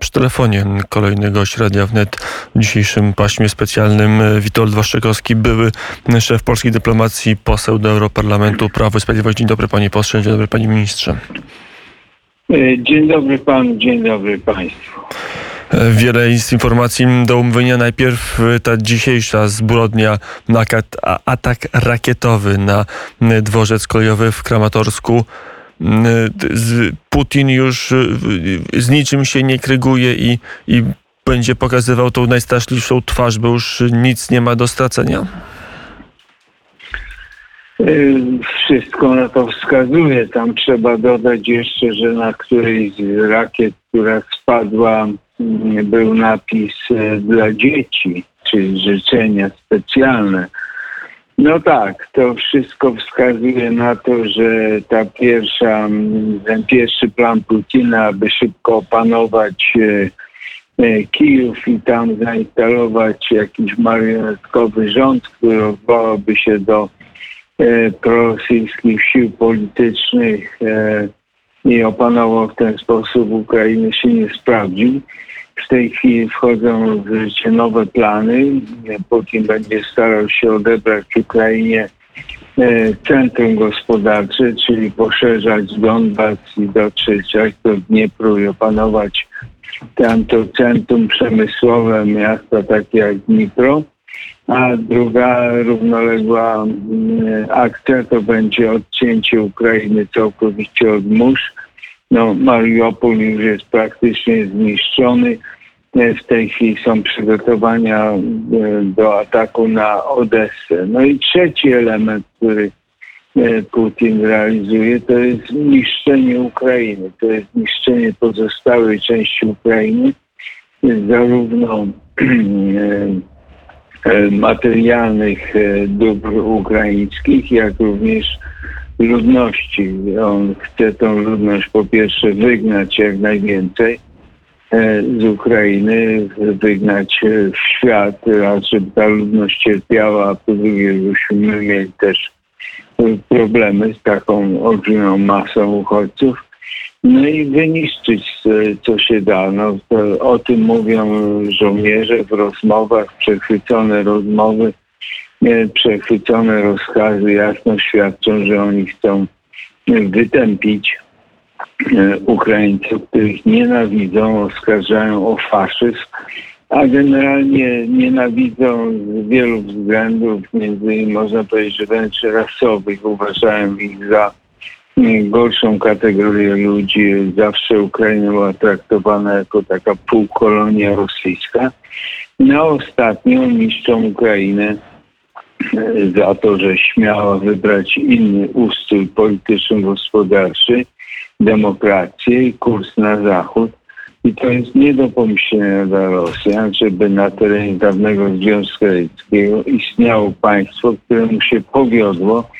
Przy telefonie kolejnego średnia wnet w dzisiejszym paśmie specjalnym Witold Waszczykowski, były szef polskiej dyplomacji, poseł do Europarlamentu Prawo i Sprawiedliwość. Dzień dobry panie poseł, dzień dobry panie ministrze. Dzień dobry panu, dzień dobry państwu. Wiele jest informacji do omówienia. Najpierw ta dzisiejsza zbrodnia, atak rakietowy na dworzec kolejowy w Kramatorsku. Putin już z niczym się nie kryguje i, i będzie pokazywał tą najstraszliwszą twarz, bo już nic nie ma do stracenia? Wszystko na to wskazuje. Tam trzeba dodać jeszcze, że na którejś z rakiet, która spadła, był napis dla dzieci, czyli życzenia specjalne. No tak, to wszystko wskazuje na to, że ta pierwsza, ten pierwszy plan Putina, aby szybko opanować e, e, Kijów i tam zainstalować jakiś marionetkowy rząd, który odwołałby się do e, prorosyjskich sił politycznych i opanował w ten sposób Ukrainę, się nie sprawdził. W tej chwili wchodzą w życie nowe plany. Putin będzie starał się odebrać Ukrainie e, centrum gospodarcze, czyli poszerzać Donbas i dotrzeć aż do Dniepru i opanować tamto centrum przemysłowe miasta takie jak Dnipro. A druga równoległa akcja to będzie odcięcie Ukrainy całkowicie od mórz no, Mariupol już jest praktycznie zniszczony. W tej chwili są przygotowania e, do ataku na Odessę. No i trzeci element, który e, Putin realizuje, to jest niszczenie Ukrainy. To jest niszczenie pozostałej części Ukrainy, zarówno e, materialnych dóbr ukraińskich, jak również ludności. On chce tą ludność po pierwsze wygnać jak najwięcej e, z Ukrainy, wygnać e, w świat, a żeby ta ludność cierpiała, a po drugie, żebyśmy mieli też e, problemy z taką olbrzymią masą uchodźców. No i wyniszczyć co się da. No, o tym mówią żołnierze w rozmowach, przechwycone rozmowy przechwycone rozkazy jasno świadczą, że oni chcą wytępić e, Ukraińców, których nienawidzą, oskarżają o faszyzm, a generalnie nienawidzą z wielu względów, między innymi można powiedzieć, że wręcz rasowych, uważają ich za gorszą kategorię ludzi. Zawsze Ukraina była traktowana jako taka półkolonia rosyjska. No ostatnio niszczą Ukrainę za to, że śmiała wybrać inny ustrój polityczno-gospodarczy, demokrację i kurs na zachód. I to jest nie do pomyślenia dla Rosjan, żeby na terenie dawnego Związku Radzieckiego istniało państwo, któremu się powiodło,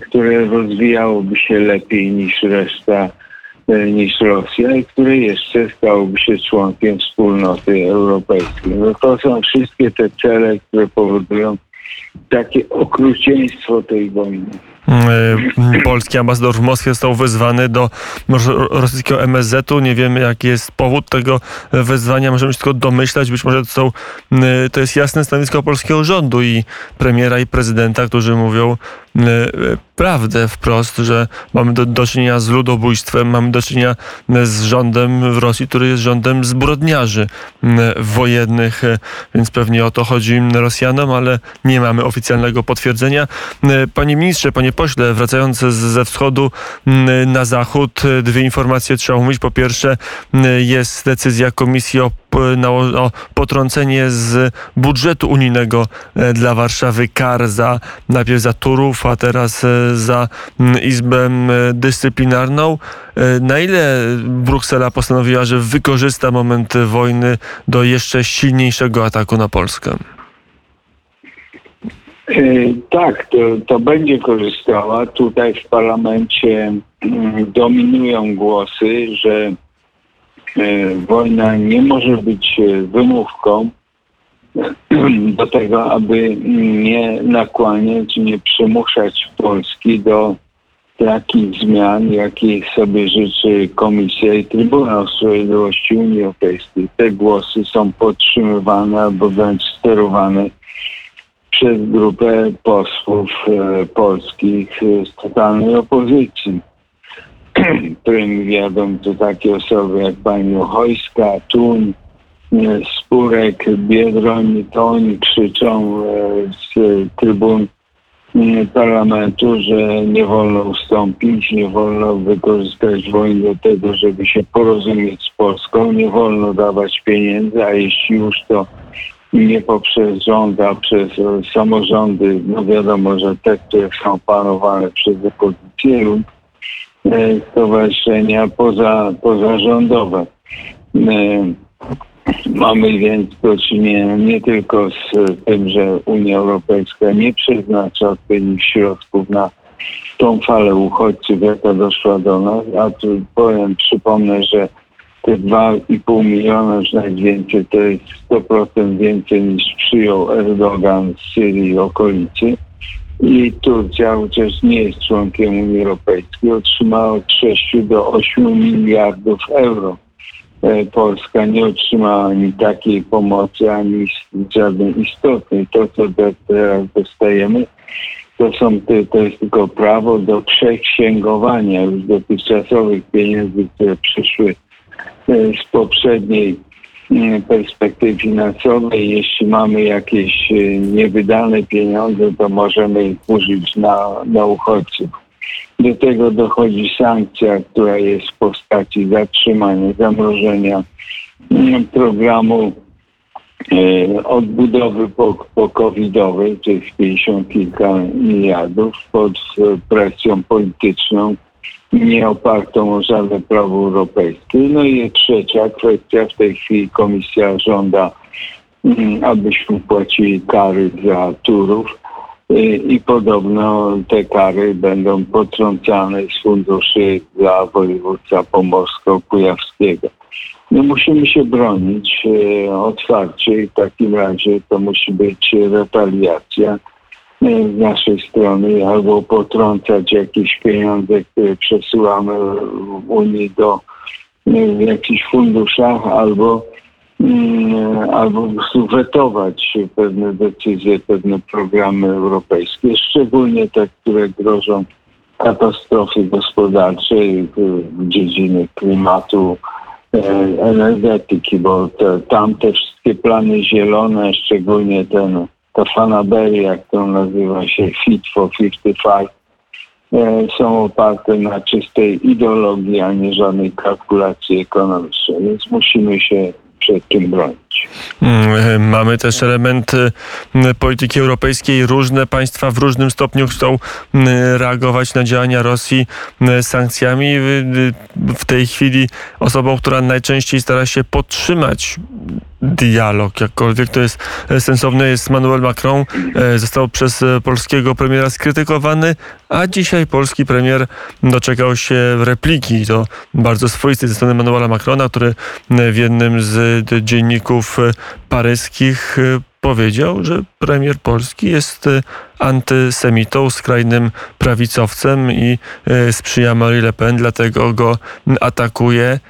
które rozwijałoby się lepiej niż reszta, e, niż Rosja i które jeszcze stałoby się członkiem wspólnoty europejskiej. No to są wszystkie te cele, które powodują takie okrucieństwo tej wojny. E, polski ambasador w Moskwie został wezwany do rosyjskiego MSZ-u. Nie wiemy, jaki jest powód tego wezwania. Możemy się tylko domyślać. Być może to, są, e, to jest jasne stanowisko polskiego rządu i premiera i prezydenta, którzy mówią prawdę wprost, że mamy do, do czynienia z ludobójstwem, mamy do czynienia z rządem w Rosji, który jest rządem zbrodniarzy wojennych, więc pewnie o to chodzi Rosjanom, ale nie mamy oficjalnego potwierdzenia. Panie ministrze, panie pośle, wracając ze wschodu na zachód, dwie informacje trzeba omówić. Po pierwsze, jest decyzja Komisji o o potrącenie z budżetu unijnego e, dla Warszawy kar za najpierw za Turów, a teraz e, za Izbę Dyscyplinarną. E, na ile Bruksela postanowiła, że wykorzysta moment wojny do jeszcze silniejszego ataku na Polskę? Tak, to, to będzie korzystała. Tutaj w parlamencie dominują głosy, że wojna nie może być e, wymówką do tego, aby nie nakłaniać, nie przymuszać Polski do takich zmian, jakich sobie życzy Komisja i Trybunał Sprawiedliwości Unii Europejskiej. Te głosy są podtrzymywane albo wręcz sterowane przez grupę posłów e, polskich e, z totalnej opozycji, którym wiadomo to takie osoby jak pani Ochojska, Tun, e, Spurek, Biedroń, to oni krzyczą z trybun parlamentu, że nie wolno ustąpić, nie wolno wykorzystać wojny do tego, żeby się porozumieć z Polską, nie wolno dawać pieniędzy, a jeśli już to nie poprzez rząd, a przez samorządy, no wiadomo, że te, które są panowane przez opozycję e, stowarzyszenia poza, pozarządowe. E, mamy więc do czynienia nie tylko z tym, że Unia Europejska nie przeznacza odpowiednich środków na tą falę uchodźców, jaka doszła do nas, a tu powiem, przypomnę, że te 2,5 miliona, już najwięcej, to jest 100% więcej niż przyjął Erdogan z Syrii i okolicy. I Turcja, chociaż nie jest członkiem Unii Europejskiej, otrzymała od 6 do 8 miliardów euro. E, Polska nie otrzymała ani takiej pomocy, ani żadnej istotnej. To, co teraz dostajemy, to, są, to jest tylko prawo do przeksięgowania już dotychczasowych pieniędzy, które przyszły E, z poprzedniej perspektywy finansowej. Jeśli mamy jakieś e, niewydane pieniądze, to możemy ich użyć na, na uchodźców. Do tego dochodzi sankcja, która jest w postaci zatrzymania, zamrożenia programu odbudowy po, po covidowej, tych 50 kilka miliardów pod presją polityczną nie opartą o żadne prawo europejskie. No i trzecia kwestia, w tej chwili komisja żąda, mm, abyśmy płacili kary za turów i podobno te kary będą potrącane z funduszy dla województwa pomorsko-kujawskiego. No musimy się bronić e, otwarcie i w takim razie to musi być retaliacja z naszej strony albo potrącać jakieś pieniądze, które przesyłamy w Unii do w jakichś funduszach albo mm, albo wetować pewne decyzje, pewne programy europejskie, szczególnie te, które grożą katastrofy gospodarczej w dziedzinie klimatu, e, energetyki, bo te, tam te wszystkie plany zielone, szczególnie ten ta fanaberia, którą nazywa się Fit for 55, e, są oparte na czystej ideologii, a nie żadnej kalkulacji ekonomicznej. Więc musimy się przed tym bronić. Mm, mamy też element y, polityki europejskiej. Różne państwa w różnym stopniu chcą y, reagować na działania Rosji y, sankcjami. W tej chwili osobą, która najczęściej stara się podtrzymać dialog, jakkolwiek to jest sensowne, jest Manuel Macron. Został przez polskiego premiera skrytykowany, a dzisiaj polski premier doczekał się repliki. To bardzo swoistej ze strony Manuela Macrona, który w jednym z dzienników paryskich powiedział, że premier Polski jest antysemitą, skrajnym prawicowcem i sprzyja Marie Le Pen, dlatego go atakuje.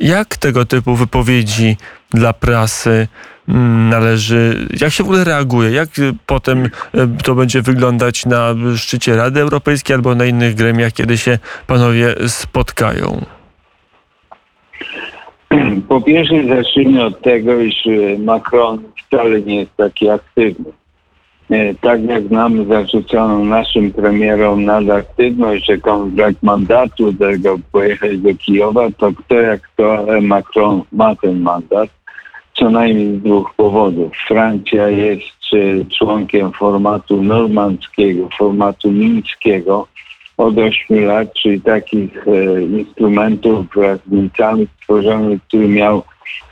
Jak tego typu wypowiedzi dla prasy mm, należy, jak się w ogóle reaguje, jak potem e, to będzie wyglądać na szczycie Rady Europejskiej albo na innych gremiach, kiedy się panowie spotkają? Po pierwsze zacznijmy od tego, iż e, Macron wcale nie jest taki aktywny. Tak jak nam zarzucono naszym premierom nadaktywność, że on brak mandatu, tego pojechać do Kijowa, to kto jak to Macron ma ten mandat co najmniej z dwóch powodów. Francja jest członkiem formatu normandzkiego, formatu mińskiego od 8 lat, czyli takich e, instrumentów wraz z Niemcami stworzonych, który miał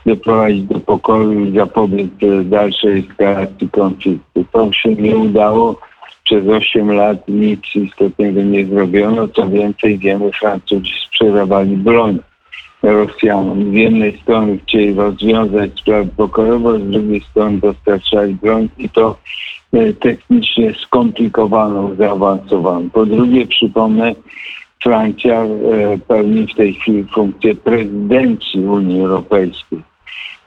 doprowadzić do pokoju i zapobiec dalszej eskalacji konfliktu. To się nie udało. Przez 8 lat nic istotnego nie zrobiono. Co więcej, wiemy, Francuzi sprzedawali broń Rosjanom. Z jednej strony chcieli rozwiązać sprawę pokojowo, z drugiej strony dostarczali broń i to e, technicznie skomplikowaną, zaawansowaną. Po drugie, przypomnę, Francja e, pełni w tej chwili funkcję prezydencji Unii Europejskiej.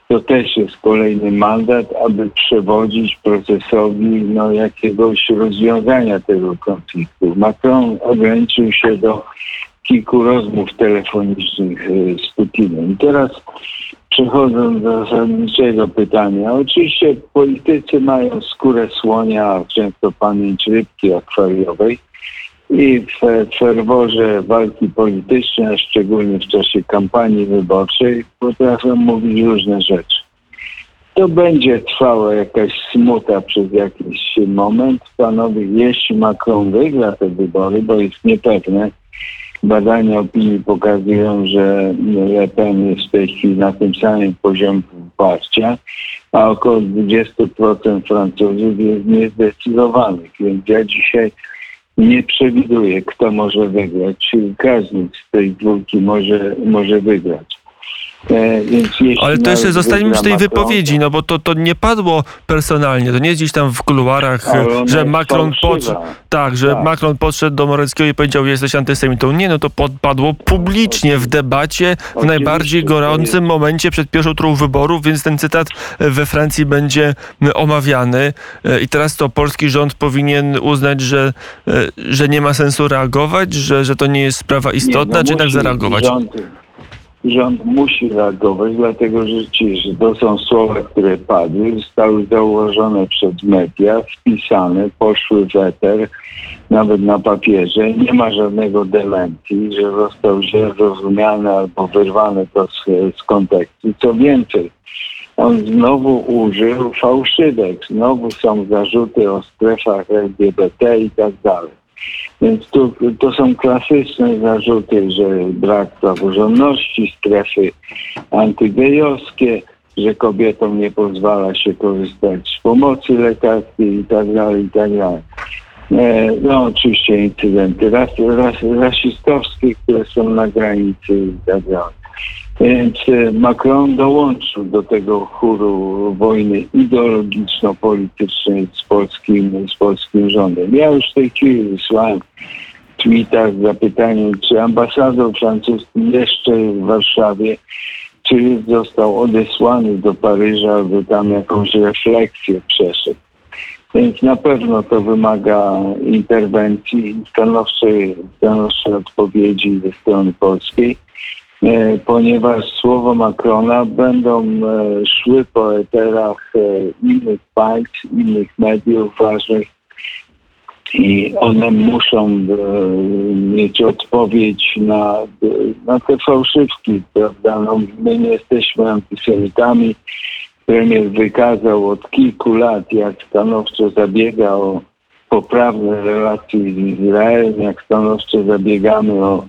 To też jest kolejny mandat, aby przewodzić procesowi no, jakiegoś rozwiązania tego konfliktu. Macron ograniczył się do kilku rozmów telefonicznych e, z Putinem. Teraz przechodząc do zasadniczego pytania. Oczywiście politycy mają skórę słonia, często pamięć rybki akwariowej i w ferworze walki politycznej, a szczególnie w czasie kampanii wyborczej, potrafią mówić różne rzeczy. To będzie trwała jakaś smuta przez jakiś moment. Panowie, jeśli Macron wygra te wybory, bo jest niepewne, badania opinii pokazują, że Le Pen jest w tej chwili na tym samym poziomie poparcia, a około 20% Francuzów jest niezdecydowanych. Więc ja dzisiaj nie przewiduję, kto może wygrać. Każdy z tej dwójki może, może wygrać. E, Ale to jeszcze zostańmy przy tej wypowiedzi, no bo to, to nie padło personalnie, to nie jest gdzieś tam w kuluarach, że Macron podszedł, tak, że tak. Macron podszedł do Moreckiego i powiedział, jesteś antysemitą. Nie, no to padło publicznie w debacie, w najbardziej gorącym momencie przed pierwszą turą wyborów, więc ten cytat we Francji będzie omawiany e, i teraz to polski rząd powinien uznać, że, e, że nie ma sensu reagować, że, że to nie jest sprawa istotna, nie, no czy jednak zareagować? Rząd rząd musi reagować, dlatego że rzeczywiście to są słowa, które padły, zostały założone przez media, wpisane, poszły w eter, nawet na papierze. Nie ma żadnego dementii, że został źle zrozumiany albo wyrwany to z, z kontekstu. Co więcej, on znowu użył fałszywek. Znowu są zarzuty o strefach LGBT i tak dalej. Więc tu, to są klasyczne zarzuty, że brak praworządności, strefy antygejowskie, że kobietom nie pozwala się korzystać z pomocy lekarskiej i tak dalej, i tak dalej. E, no oczywiście incydenty ras, ras, rasistowskie, które są na granicy i tak dalej. Więc e, Macron dołączył do tego chóru wojny ideologiczno-politycznej z polskim, z polskim rządem. Ja już w tej chwili wysłałem tweetach z zapytaniem, czy ambasador francuski jeszcze w Warszawie, czy został odesłany do Paryża, aby tam jakąś refleksję przeszedł. Więc na pewno to wymaga interwencji stanowczej, stanowczej odpowiedzi ze strony polskiej. E, ponieważ słowo Macrona będą e, szły po eterach e, innych państw, innych mediów ważnych i one muszą mieć odpowiedź na, na te fałszywki, prawda? No, my nie jesteśmy antysemitami. Premier wykazał od kilku lat, jak stanowczo zabiega o poprawne relacje z Izraelem, jak stanowczo zabiegamy o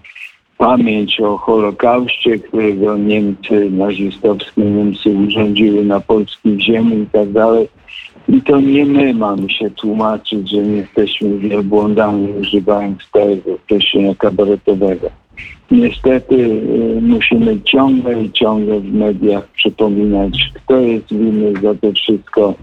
pamięć o Holokauście, którego Niemcy, nazistowskie Niemcy urządziły na polskiej ziemi i tak dalej. I to nie my mamy się tłumaczyć, że nie jesteśmy wielbłądami, używając tego określenia kabaretowego. Niestety y, musimy ciągle i ciągle w mediach przypominać, kto jest winny za to wszystko.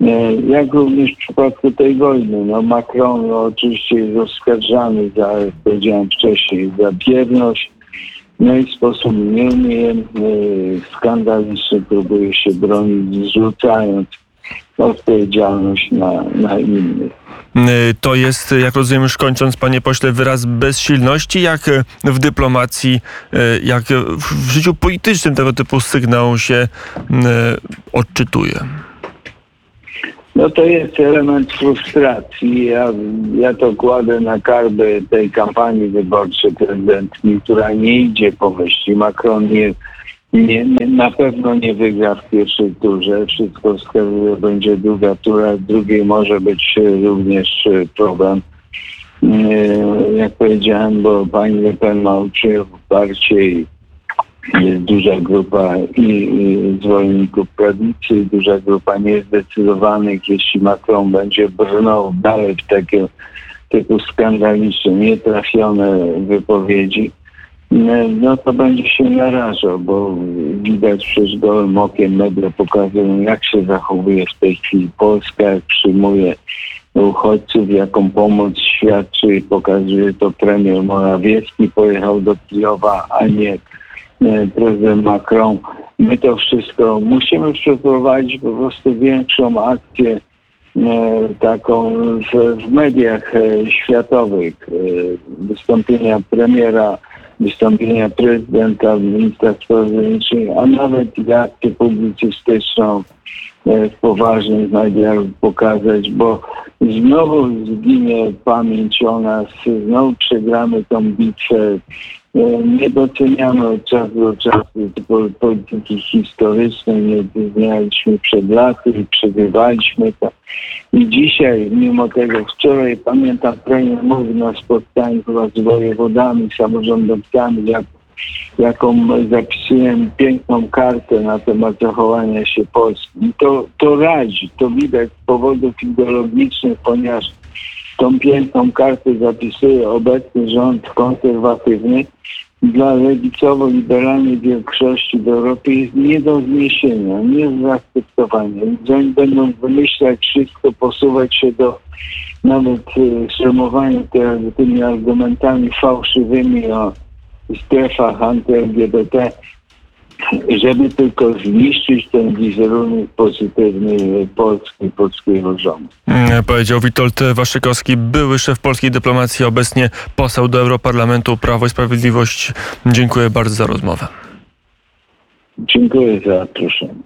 Y, jak również w przypadku tej wojny. No Macron oczywiście jest oskarżany za, jak powiedziałem wcześniej, za bierność. No i w sposób nieumiejętny, skandaliczny próbuje się bronić, zrzucając odpowiedzialność na, na innych. Y, to jest, jak rozumiem, już kończąc, panie pośle, wyraz bezsilności, jak w dyplomacji, y, jak w życiu politycznym tego typu sygnał się y, odczytuje. No to jest element frustracji. Ja, ja to kładę na karby tej kampanii wyborczej prezydentki, która nie idzie po myśli. Macron nie nie, nie, na pewno nie wygra w pierwszej turze. Wszystko wskazuje, będzie druga tura. W drugiej może być również e, problem. E, jak powiedziałem, bo pani Le Pen ma uczynione poparcie i jest duża grupa i, i zwolenników prawicy, duża grupa niezdecydowanych. Jeśli Macron będzie brnął dalej w takie typu skandaliczne, nietrafione wypowiedzi, no to będzie się narażał, bo widać przecież gołym okiem media pokazują, jak się zachowuje w tej chwili Polska, jak przyjmuje uchodźców, jaką pomoc świadczy. Pokazuje to premier Morawiecki, pojechał do Kijowa, a nie e, prezydent Macron. My to wszystko musimy przeprowadzić po prostu większą akcję e, taką w, mediach e, światowych. Wystąpienia premiera, wystąpienia prezydenta, ministra spraw zagranicznych, a e, poważnych mediach pokazać, bo znowu zginie pamięć o nas, znowu przegramy tą bitwę. E, Nie doceniamy od czasu do czasu po- polityki historycznej, nie docenialiśmy przed laty i przegrywaliśmy to. I dzisiaj, mimo tego, wczoraj pamiętam, premier mówił na spotkaniu z wojewodami, samorządowcami, jak, jaką zapisuję piękną kartę na temat zachowania się Polski. To, to radzi, to widać z powodów ideologicznych, ponieważ tą piękną kartę zapisuje obecny rząd konserwatywny, dla lewicowo-liberalnej większości w Europie jest nie do zniesienia, nie do zaakceptowania. Więc oni będą wymyślać wszystko, posuwać się do nawet szermowania te, tymi argumentami fałszywymi o strefach anty-LGBT, żeby tylko zniszczyć ten wizerunek pozytywny Polski polskiego rządu. Mm, Powiedział Witold Waszykowski, były szef polskiej dyplomacji, obecnie poseł do Europarlamentu Prawo i Sprawiedliwość. Dziękuję bardzo za rozmowę. Dziękuję za zaproszenie.